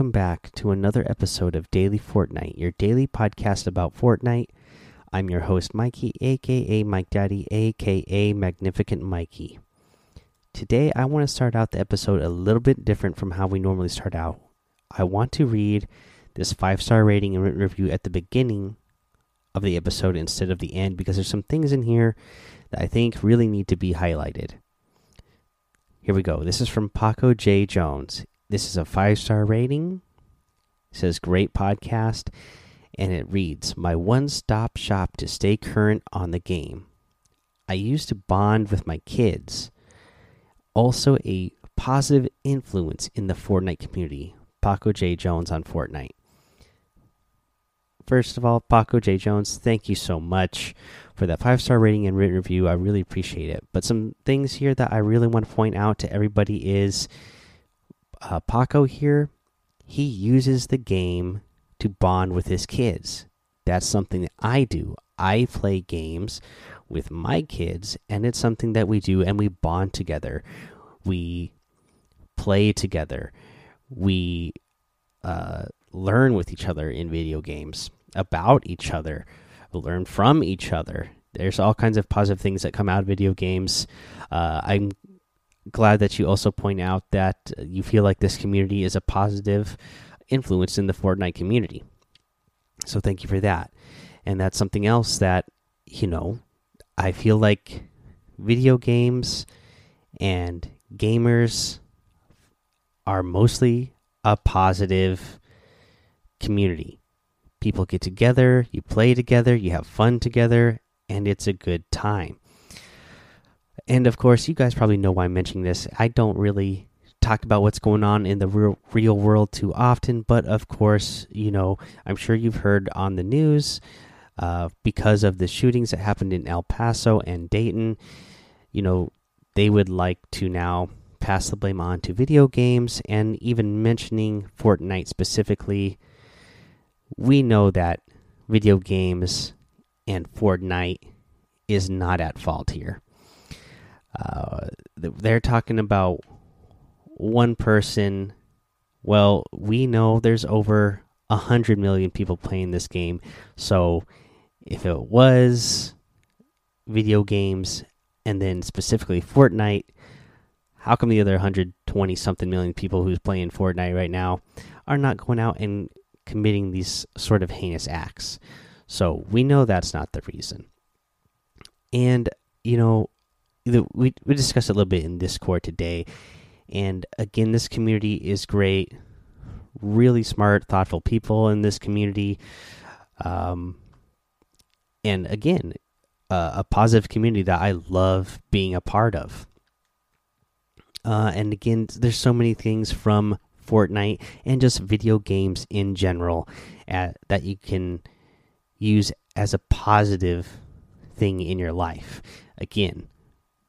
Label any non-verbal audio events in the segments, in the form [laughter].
Welcome back to another episode of Daily Fortnite, your daily podcast about Fortnite. I'm your host, Mikey, aka Mike Daddy, aka Magnificent Mikey. Today, I want to start out the episode a little bit different from how we normally start out. I want to read this five star rating and review at the beginning of the episode instead of the end because there's some things in here that I think really need to be highlighted. Here we go. This is from Paco J. Jones. This is a five star rating. It says great podcast, and it reads My one stop shop to stay current on the game. I used to bond with my kids. Also, a positive influence in the Fortnite community. Paco J. Jones on Fortnite. First of all, Paco J. Jones, thank you so much for that five star rating and written review. I really appreciate it. But some things here that I really want to point out to everybody is uh, Paco here, he uses the game to bond with his kids. That's something that I do. I play games with my kids, and it's something that we do, and we bond together. We play together. We uh, learn with each other in video games about each other, learn from each other. There's all kinds of positive things that come out of video games. Uh, I'm glad that you also point out that uh, you feel like this community is a positive influence in the Fortnite community. So thank you for that. And that's something else that, you know, I feel like video games and gamers are mostly a positive community. People get together, you play together, you have fun together, and it's a good time. And of course, you guys probably know why I'm mentioning this. I don't really talk about what's going on in the real, real world too often, but of course, you know, I'm sure you've heard on the news uh, because of the shootings that happened in El Paso and Dayton. You know, they would like to now pass the blame on to video games and even mentioning Fortnite specifically we know that video games and Fortnite is not at fault here. Uh, they're talking about one person. Well, we know there's over a hundred million people playing this game, so if it was video games and then specifically Fortnite, how come the other 120 something million people who's playing Fortnite right now are not going out and committing these sort of heinous acts. So we know that's not the reason. And, you know, we, we discussed a little bit in Discord today. And again, this community is great. Really smart, thoughtful people in this community. Um, and again, uh, a positive community that I love being a part of. Uh, and again, there's so many things from Fortnite, and just video games in general at, that you can use as a positive thing in your life. Again,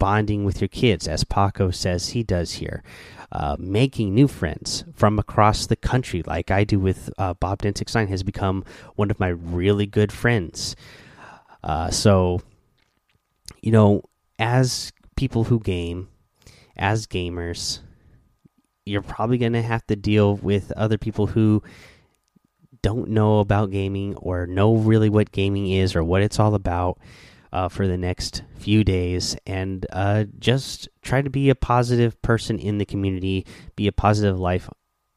bonding with your kids, as Paco says he does here, uh, making new friends from across the country, like I do with uh, Bob Den Six has become one of my really good friends. Uh, so, you know, as people who game, as gamers, you're probably going to have to deal with other people who don't know about gaming or know really what gaming is or what it's all about uh, for the next few days and uh, just try to be a positive person in the community be a positive life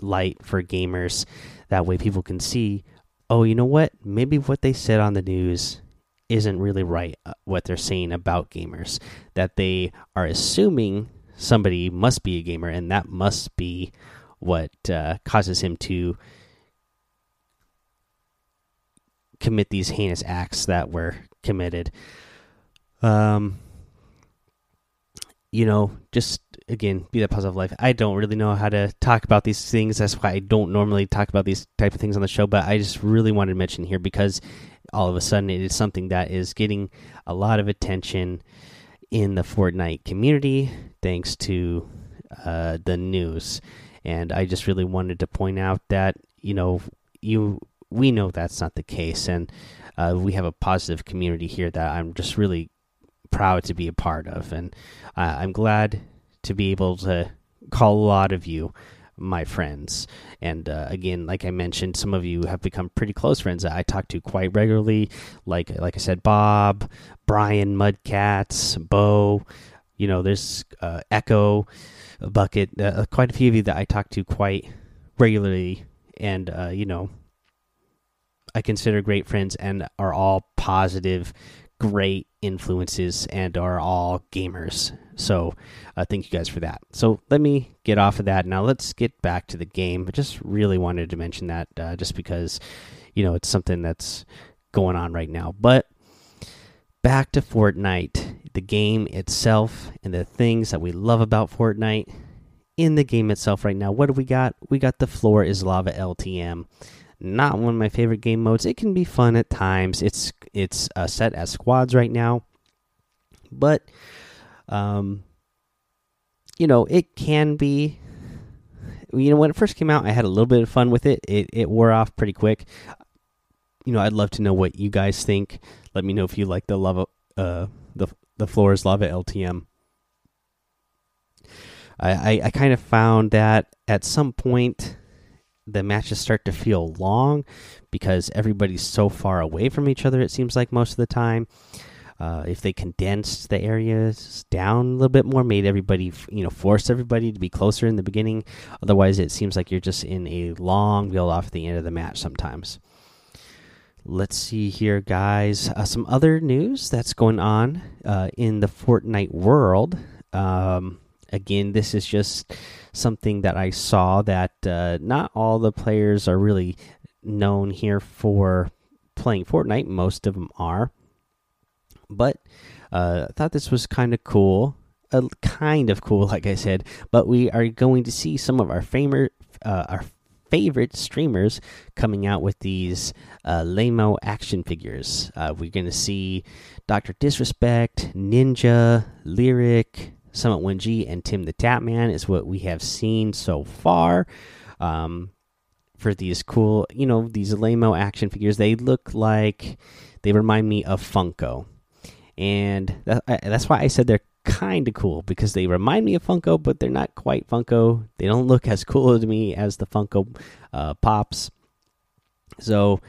light for gamers. That way people can see oh you know what? Maybe what they said on the news isn't really right uh, what they're saying about gamers. That they are assuming somebody must be a gamer, and that must be what uh, causes him to commit these heinous acts that were committed. Um, you know, just again, be that positive life. I don't really know how to talk about these things. That's why I don't normally talk about these type of things on the show. But I just really wanted to mention here because all of a sudden it is something that is getting a lot of attention in the Fortnite community thanks to uh, the news. And I just really wanted to point out that you know you we know that's not the case, and uh, we have a positive community here that I'm just really proud to be a part of, and uh, I'm glad to be able to call a lot of you my friends. And uh, again, like I mentioned, some of you have become pretty close friends that I talk to quite regularly. Like like I said, Bob, Brian, Mudcats, Bo. You know, there's uh, Echo, Bucket. Uh, quite a few of you that I talk to quite regularly, and uh, you know, I consider great friends and are all positive, great influences, and are all gamers. So, uh, thank you guys for that. So, let me get off of that. Now, let's get back to the game. I just really wanted to mention that uh, just because, you know, it's something that's going on right now. But back to Fortnite, the game itself, and the things that we love about Fortnite in the game itself right now. What do we got? We got the floor is lava LTM. Not one of my favorite game modes. It can be fun at times. It's it's uh, set as squads right now, but um, you know it can be. You know when it first came out, I had a little bit of fun with it. It it wore off pretty quick. You know, I'd love to know what you guys think. Let me know if you like the lava, uh, the the floors lava LTM. I, I, I kind of found that at some point the matches start to feel long because everybody's so far away from each other. It seems like most of the time. Uh, if they condensed the areas down a little bit more, made everybody, you know, forced everybody to be closer in the beginning. Otherwise, it seems like you're just in a long build off the end of the match sometimes. Let's see here, guys. Uh, some other news that's going on uh, in the Fortnite world. Um, again, this is just something that I saw that uh, not all the players are really known here for playing Fortnite. Most of them are, but uh, I thought this was kind of cool. Uh, kind of cool, like I said. But we are going to see some of our famer, uh, our favorite streamers coming out with these uh, Lamo action figures. Uh, we're going to see Doctor Disrespect, Ninja, Lirik, Summit 1G and TimTheTatman is what we have seen so far. Um, for these cool, you know, these Lamo action figures, they look like they remind me of Funko, and that, that's why I said they're kind of cool because they remind me of Funko, but they're not quite Funko. They don't look as cool to me as the Funko uh, Pops. So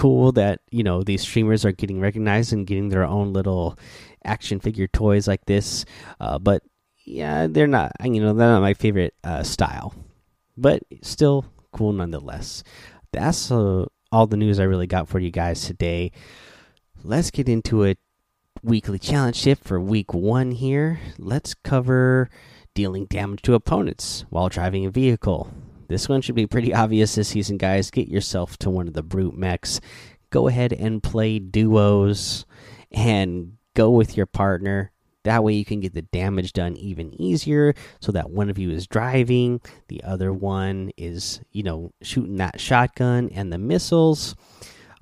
cool that you know these streamers are getting recognized and getting their own little action figure toys like this. Uh, but yeah, they're not. You know, they're not my favorite uh, style, but still cool nonetheless. That's uh, all the news I really got for you guys today. Let's get into a weekly challenge tip for week one here. Let's cover dealing damage to opponents while driving a vehicle. This one should be pretty obvious this season, guys. Get yourself to one of the brute mechs. Go ahead and play duos and go with your partner that way, you can get the damage done even easier so that one of you is driving, the other one is, you know, shooting that shotgun and the missiles.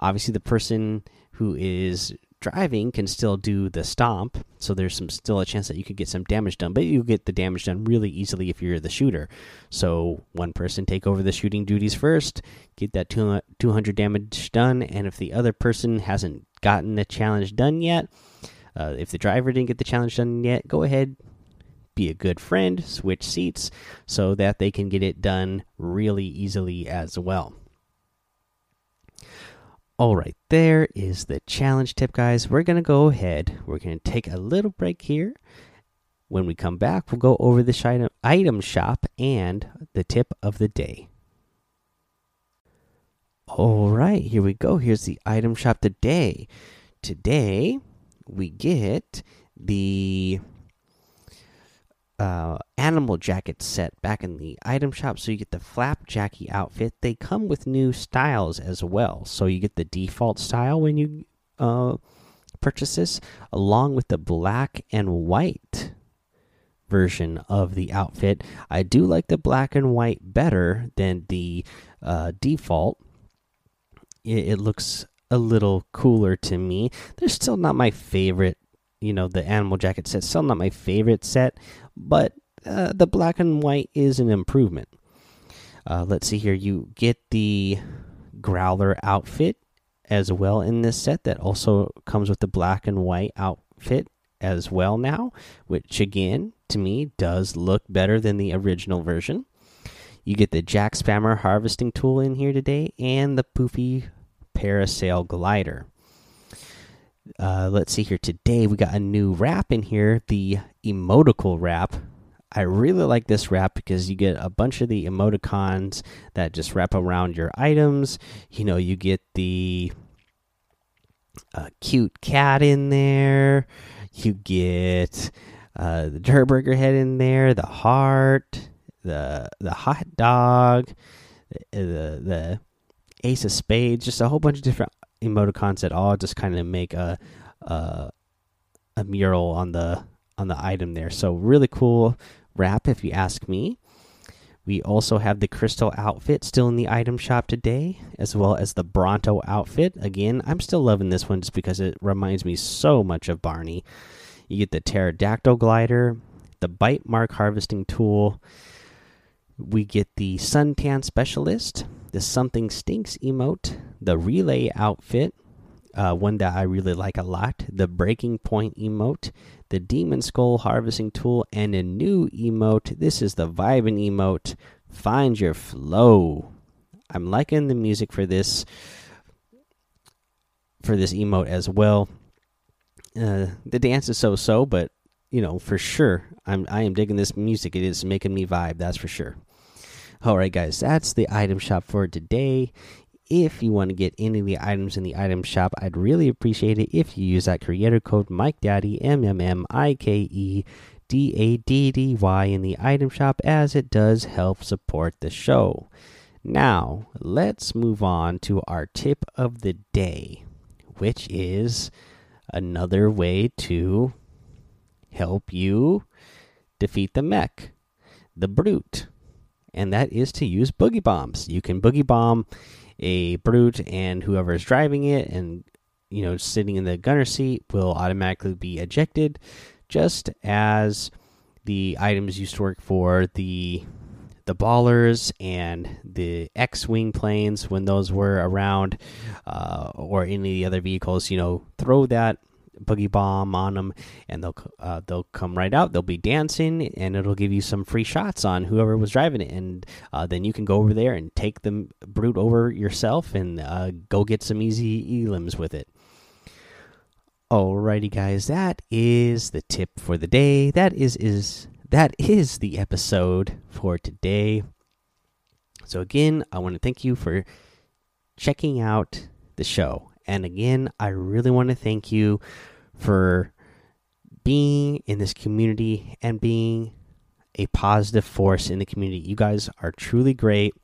Obviously, the person who is driving can still do the stomp, so there's some still a chance that you could get some damage done, but you get the damage done really easily if you're the shooter. So one person take over the shooting duties first, get that 200 damage done, and if the other person hasn't gotten the challenge done yet, uh, if the driver didn't get the challenge done yet, go ahead, be a good friend, switch seats so that they can get it done really easily as well. All right, there is the challenge tip, guys. We're going to go ahead. We're going to take a little break here. When we come back, we'll go over the item, item shop and the tip of the day. All right, here we go. Here's the item shop today. Today, we get the uh, animal jacket set back in the item shop. So you get the Flapjackie outfit. They come with new styles as well. So you get the default style when you uh, purchase this, along with the black and white version of the outfit. I do like the black and white better than the uh, default. It, it looks a little cooler to me. They're still not my favorite. You know, the animal jacket set still not my favorite set, but uh, the black and white is an improvement. Uh, let's see here. You get the growler outfit as well in this set that also comes with the black and white outfit as well now, which again to me does look better than the original version. You get the Jack Spammer harvesting tool in here today and the Poofy Parasail glider. Uh, let's see here. Today we got a new wrap in here, the Emoticool wrap. I really like this wrap because you get a bunch of the emoticons that just wrap around your items. You know, you get the uh, cute cat in there. You get uh, the Durrr Burger head in there, the heart, the the hot dog, the the ace of spades, just a whole bunch of different emoticons at all just kind of make a, a a mural on the on the item there. So really cool wrap, if you ask me. We also have the crystal outfit still in the item shop today, as well as the Bronto outfit. Again, I'm still loving this one just because it reminds me so much of Barney. You get the pterodactyl glider, the bite mark harvesting tool. We get the suntan specialist, the something stinks emote, the relay outfit, uh, one that I really like a lot, the breaking point emote, the demon skull harvesting tool, and a new emote. This is the vibing emote. Find your flow. I'm liking the music for this for this emote as well. Uh, the dance is so so, but you know for sure I'm I am digging this music. It is making me vibe. That's for sure. All right, guys, that's the item shop for today. If you want to get any of the items in the item shop, I'd really appreciate it if you use that creator code Mike Daddy M M M I K E D A D D Y in the item shop, as it does help support the show. Now, let's move on to our tip of the day, which is another way to help you defeat the mech, the brute, and that is to use boogie bombs. You can boogie bomb a brute, and whoever is driving it and you know sitting in the gunner seat will automatically be ejected, just as the items used to work for the the ballers and the X-wing planes when those were around, uh, or any of the other vehicles. You know, throw that boogie bomb on them, and they'll uh, they'll come right out. They'll be dancing, and it'll give you some free shots on whoever was driving it, and uh, then you can go over there and take the brute over yourself and uh, go get some easy elims with it. Alrighty, guys, that is the tip for the day. That is is that is the episode for today. So again, I want to thank you for checking out the show. And again, I really want to thank you for being in this community and being a positive force in the community. You guys are truly great.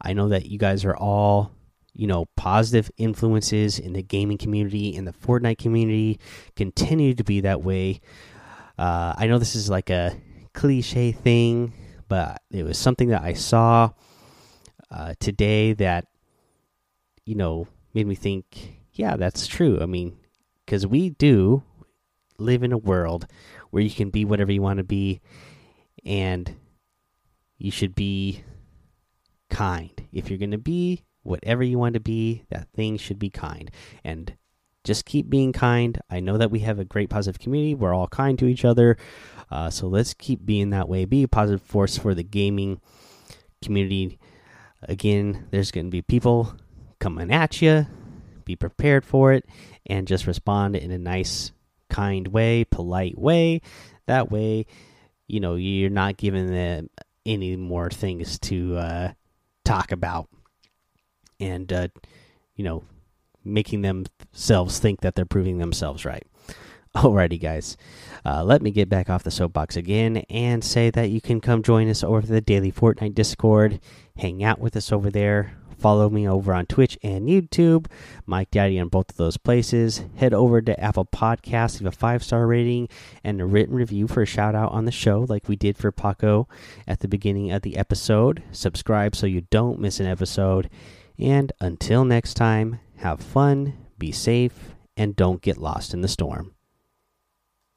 I know that you guys are all, you know, positive influences in the gaming community, in the Fortnite community. Continue to be that way. Uh, I know this is like a cliche thing, but it was something that I saw uh, today that, you know, made me think, yeah, that's true. I mean, because we do live in a world where you can be whatever you want to be, and you should be kind. If you're going to be whatever you want to be, that thing should be kind. And just keep being kind. I know that we have a great positive community. We're all kind to each other. Uh, so let's keep being that way. Be a positive force for the gaming community. Again, there's going to be people coming at you. Be prepared for it and just respond in a nice, kind way, polite way. That way, you know, you're not giving them any more things to uh, talk about and, uh, you know, making themselves think that they're proving themselves right. [laughs] Alrighty, guys. Uh, let me get back off the soapbox again and say that you can come join us over the Daily Fortnite Discord. Hang out with us over there. Follow me over on Twitch and YouTube. Mike Daddy on both of those places. Head over to Apple Podcasts, leave a five star rating and a written review for a shout out on the show, like we did for Paco at the beginning of the episode. Subscribe so you don't miss an episode. And until next time, have fun, be safe, and don't get lost in the storm.